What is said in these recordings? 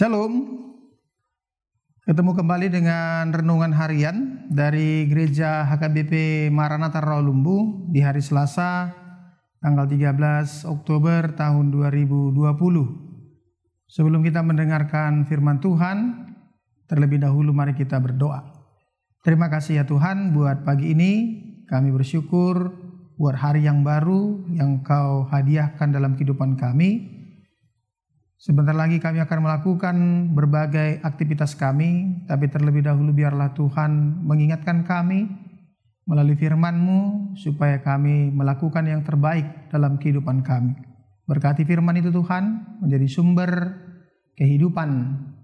Shalom. Ketemu kembali dengan renungan harian dari Gereja HKBP Maranatha Rawalumbu di hari Selasa tanggal 13 Oktober tahun 2020. Sebelum kita mendengarkan firman Tuhan, terlebih dahulu mari kita berdoa. Terima kasih ya Tuhan buat pagi ini kami bersyukur buat hari yang baru yang Kau hadiahkan dalam kehidupan kami. Sebentar lagi kami akan melakukan berbagai aktivitas kami, tapi terlebih dahulu biarlah Tuhan mengingatkan kami melalui firman-Mu supaya kami melakukan yang terbaik dalam kehidupan kami. Berkati firman itu Tuhan menjadi sumber kehidupan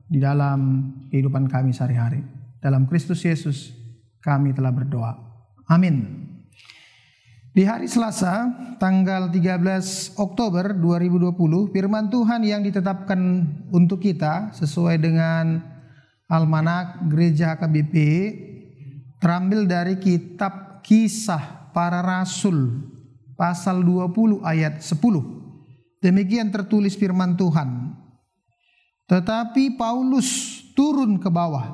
di dalam kehidupan kami sehari-hari. Dalam Kristus Yesus kami telah berdoa. Amin. Di hari Selasa, tanggal 13 Oktober 2020, firman Tuhan yang ditetapkan untuk kita sesuai dengan Almanak Gereja KBP terambil dari kitab Kisah Para Rasul pasal 20 ayat 10. Demikian tertulis firman Tuhan. Tetapi Paulus turun ke bawah.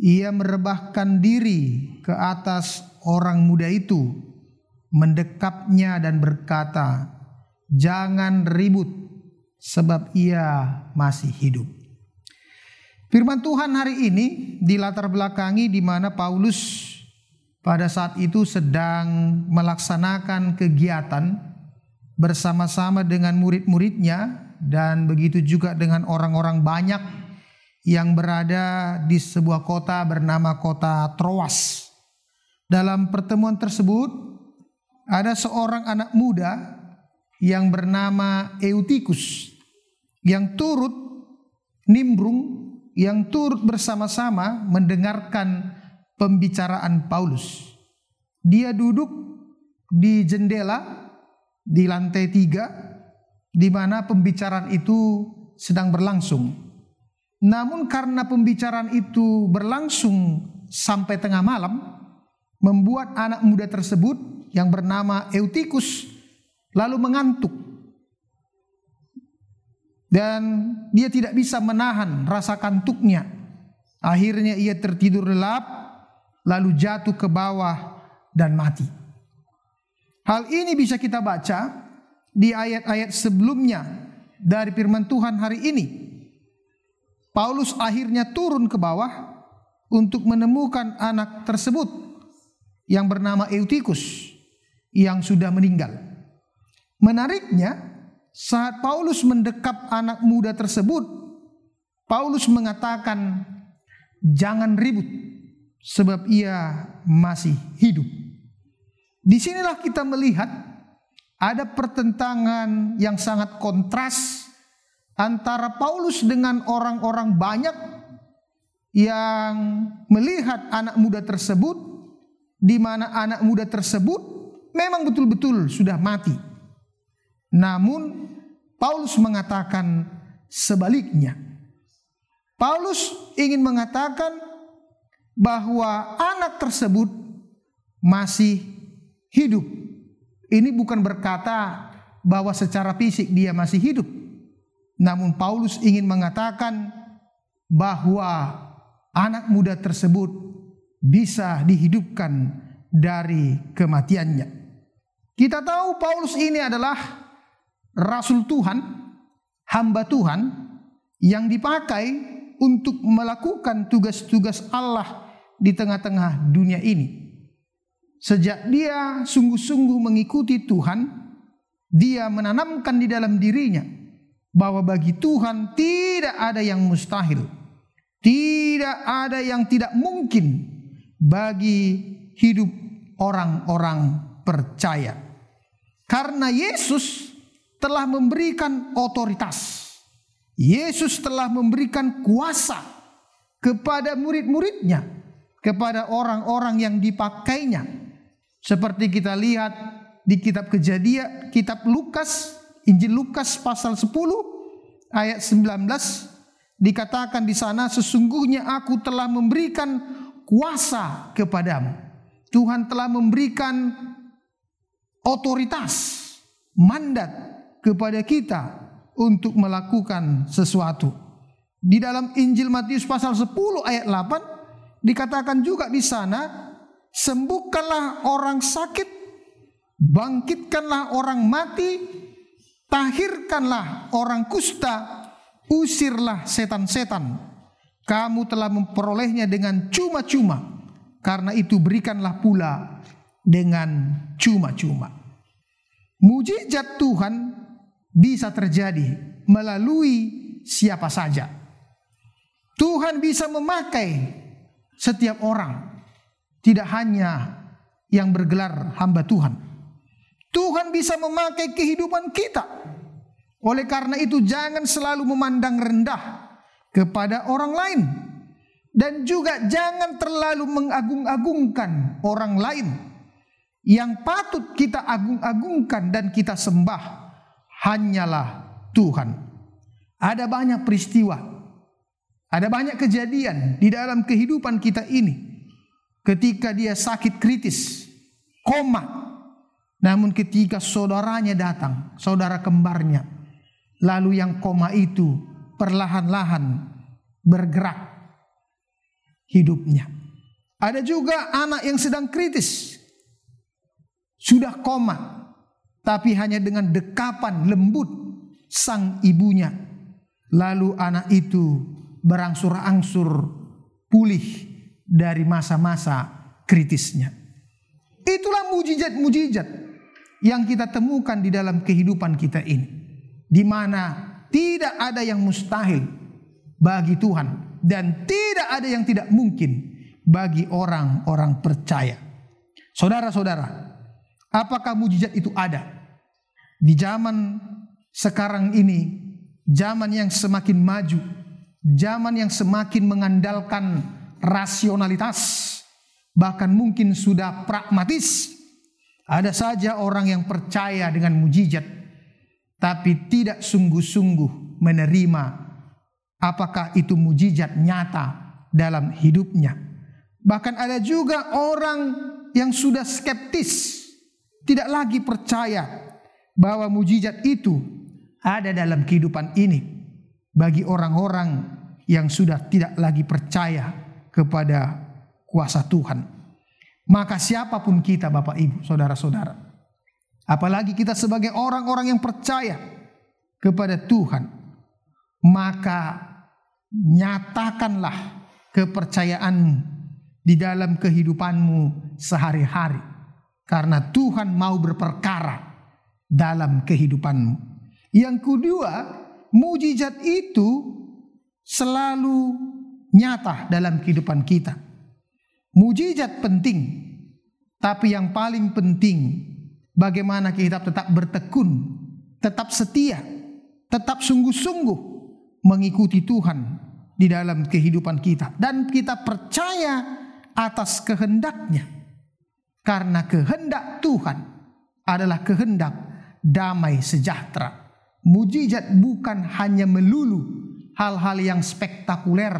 Ia merebahkan diri ke atas orang muda itu mendekapnya dan berkata, "Jangan ribut, sebab ia masih hidup." Firman Tuhan hari ini di latar belakangi di mana Paulus pada saat itu sedang melaksanakan kegiatan bersama-sama dengan murid-muridnya dan begitu juga dengan orang-orang banyak yang berada di sebuah kota bernama kota Troas. Dalam pertemuan tersebut ada seorang anak muda yang bernama Eutikus yang turut nimbrung yang turut bersama-sama mendengarkan pembicaraan Paulus. Dia duduk di jendela di lantai tiga di mana pembicaraan itu sedang berlangsung. Namun karena pembicaraan itu berlangsung sampai tengah malam, membuat anak muda tersebut yang bernama Eutikus lalu mengantuk. Dan dia tidak bisa menahan rasa kantuknya. Akhirnya ia tertidur lelap lalu jatuh ke bawah dan mati. Hal ini bisa kita baca di ayat-ayat sebelumnya dari firman Tuhan hari ini. Paulus akhirnya turun ke bawah untuk menemukan anak tersebut yang bernama Eutikus yang sudah meninggal. Menariknya, saat Paulus mendekap anak muda tersebut, Paulus mengatakan, "Jangan ribut, sebab ia masih hidup." Di sinilah kita melihat ada pertentangan yang sangat kontras antara Paulus dengan orang-orang banyak yang melihat anak muda tersebut, di mana anak muda tersebut memang betul-betul sudah mati. Namun Paulus mengatakan sebaliknya. Paulus ingin mengatakan bahwa anak tersebut masih hidup. Ini bukan berkata bahwa secara fisik dia masih hidup. Namun Paulus ingin mengatakan bahwa anak muda tersebut bisa dihidupkan dari kematiannya. Kita tahu Paulus ini adalah rasul Tuhan, hamba Tuhan yang dipakai untuk melakukan tugas-tugas Allah di tengah-tengah dunia ini. Sejak dia sungguh-sungguh mengikuti Tuhan, dia menanamkan di dalam dirinya bahwa bagi Tuhan tidak ada yang mustahil. Tidak ada yang tidak mungkin bagi hidup orang-orang percaya. Karena Yesus telah memberikan otoritas. Yesus telah memberikan kuasa kepada murid-muridnya, kepada orang-orang yang dipakainya. Seperti kita lihat di kitab Kejadian, kitab Lukas, Injil Lukas pasal 10 ayat 19 dikatakan di sana sesungguhnya aku telah memberikan kuasa kepadamu. Tuhan telah memberikan otoritas, mandat kepada kita untuk melakukan sesuatu. Di dalam Injil Matius pasal 10 ayat 8 dikatakan juga di sana, sembuhkanlah orang sakit, bangkitkanlah orang mati, tahirkanlah orang kusta, usirlah setan-setan. Kamu telah memperolehnya dengan cuma-cuma, karena itu berikanlah pula dengan cuma-cuma. Mujizat Tuhan bisa terjadi melalui siapa saja. Tuhan bisa memakai setiap orang, tidak hanya yang bergelar hamba Tuhan. Tuhan bisa memakai kehidupan kita. Oleh karena itu, jangan selalu memandang rendah kepada orang lain, dan juga jangan terlalu mengagung-agungkan orang lain. Yang patut kita agung-agungkan dan kita sembah hanyalah Tuhan. Ada banyak peristiwa ada banyak kejadian di dalam kehidupan kita ini. Ketika dia sakit kritis, koma. Namun ketika saudaranya datang, saudara kembarnya. Lalu yang koma itu perlahan-lahan bergerak hidupnya. Ada juga anak yang sedang kritis. Sudah koma. Tapi hanya dengan dekapan lembut sang ibunya. Lalu anak itu berangsur-angsur pulih dari masa-masa kritisnya. Itulah mujizat-mujizat yang kita temukan di dalam kehidupan kita ini. Di mana tidak ada yang mustahil bagi Tuhan dan tidak ada yang tidak mungkin bagi orang-orang percaya. Saudara-saudara, apakah mujizat itu ada di zaman sekarang ini, zaman yang semakin maju, Zaman yang semakin mengandalkan rasionalitas, bahkan mungkin sudah pragmatis. Ada saja orang yang percaya dengan mujizat, tapi tidak sungguh-sungguh menerima apakah itu mujizat nyata dalam hidupnya. Bahkan ada juga orang yang sudah skeptis, tidak lagi percaya bahwa mujizat itu ada dalam kehidupan ini bagi orang-orang yang sudah tidak lagi percaya kepada kuasa Tuhan. Maka siapa pun kita Bapak Ibu, saudara-saudara. Apalagi kita sebagai orang-orang yang percaya kepada Tuhan. Maka nyatakanlah kepercayaanmu di dalam kehidupanmu sehari-hari. Karena Tuhan mau berperkara dalam kehidupanmu. Yang kedua, mujizat itu selalu nyata dalam kehidupan kita. Mujizat penting, tapi yang paling penting bagaimana kita tetap bertekun, tetap setia, tetap sungguh-sungguh mengikuti Tuhan di dalam kehidupan kita dan kita percaya atas kehendaknya karena kehendak Tuhan adalah kehendak damai sejahtera Mujizat bukan hanya melulu hal-hal yang spektakuler,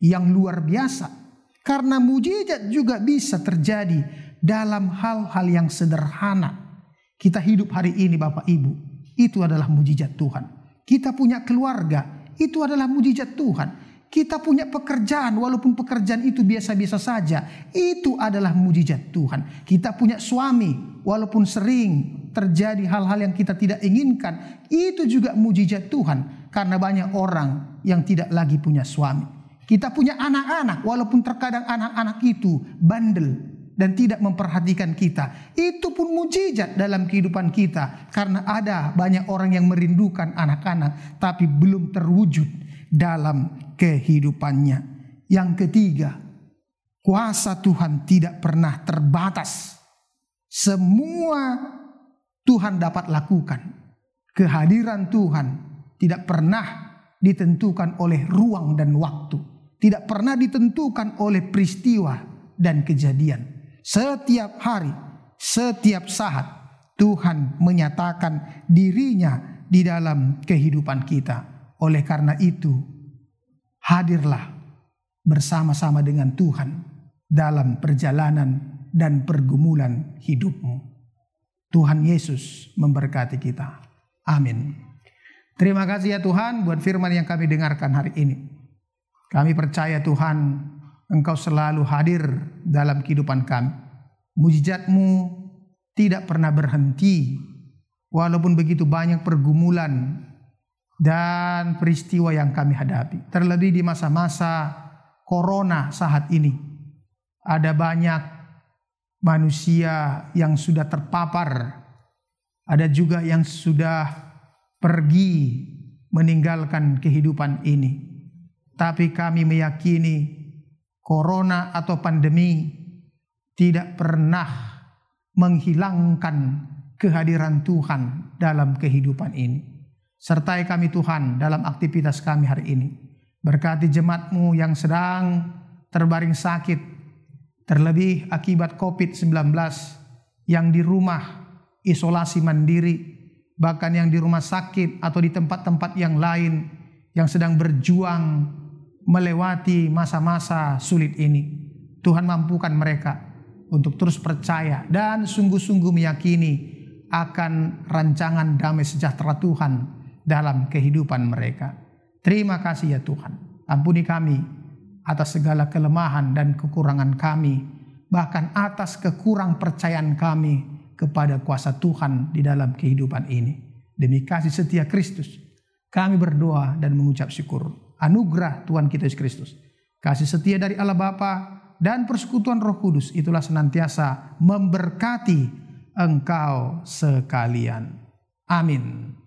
yang luar biasa. Karena mujizat juga bisa terjadi dalam hal-hal yang sederhana. Kita hidup hari ini Bapak Ibu, itu adalah mujizat Tuhan. Kita punya keluarga, itu adalah mujizat Tuhan. Kita punya pekerjaan, walaupun pekerjaan itu biasa-biasa saja, itu adalah mujizat Tuhan. Kita punya suami, walaupun sering terjadi hal-hal yang kita tidak inginkan, itu juga mujizat Tuhan. Karena banyak orang yang tidak lagi punya suami. Kita punya anak-anak, walaupun terkadang anak-anak itu bandel dan tidak memperhatikan kita. Itu pun mujizat dalam kehidupan kita. Karena ada banyak orang yang merindukan anak-anak, tapi belum terwujud dalam kehidupannya. Yang ketiga, kuasa Tuhan tidak pernah terbatas. Semua Tuhan dapat lakukan. Kehadiran Tuhan tidak pernah ditentukan oleh ruang dan waktu. Tidak pernah ditentukan oleh peristiwa dan kejadian. Setiap hari, setiap saat Tuhan menyatakan dirinya di dalam kehidupan kita. Oleh karena itu, hadirlah bersama-sama dengan Tuhan dalam perjalanan dan pergumulan hidupmu. Tuhan Yesus memberkati kita. Amin. Terima kasih ya Tuhan buat firman yang kami dengarkan hari ini. Kami percaya Tuhan Engkau selalu hadir dalam kehidupan kami. Mujizatmu tidak pernah berhenti. Walaupun begitu banyak pergumulan dan peristiwa yang kami hadapi. Terlebih di masa-masa corona saat ini. Ada banyak manusia yang sudah terpapar. Ada juga yang sudah pergi meninggalkan kehidupan ini. Tapi kami meyakini corona atau pandemi tidak pernah menghilangkan kehadiran Tuhan dalam kehidupan ini. Sertai kami Tuhan dalam aktivitas kami hari ini. Berkati jemaatmu yang sedang terbaring sakit, terlebih akibat COVID-19 yang di rumah isolasi mandiri bahkan yang di rumah sakit atau di tempat-tempat yang lain yang sedang berjuang melewati masa-masa sulit ini. Tuhan mampukan mereka untuk terus percaya dan sungguh-sungguh meyakini akan rancangan damai sejahtera Tuhan dalam kehidupan mereka. Terima kasih ya Tuhan. Ampuni kami atas segala kelemahan dan kekurangan kami, bahkan atas kekurang percayaan kami kepada kuasa Tuhan di dalam kehidupan ini. Demi kasih setia Kristus, kami berdoa dan mengucap syukur. Anugerah Tuhan kita Yesus Kristus. Kasih setia dari Allah Bapa dan persekutuan Roh Kudus itulah senantiasa memberkati engkau sekalian. Amin.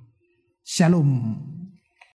Shalom.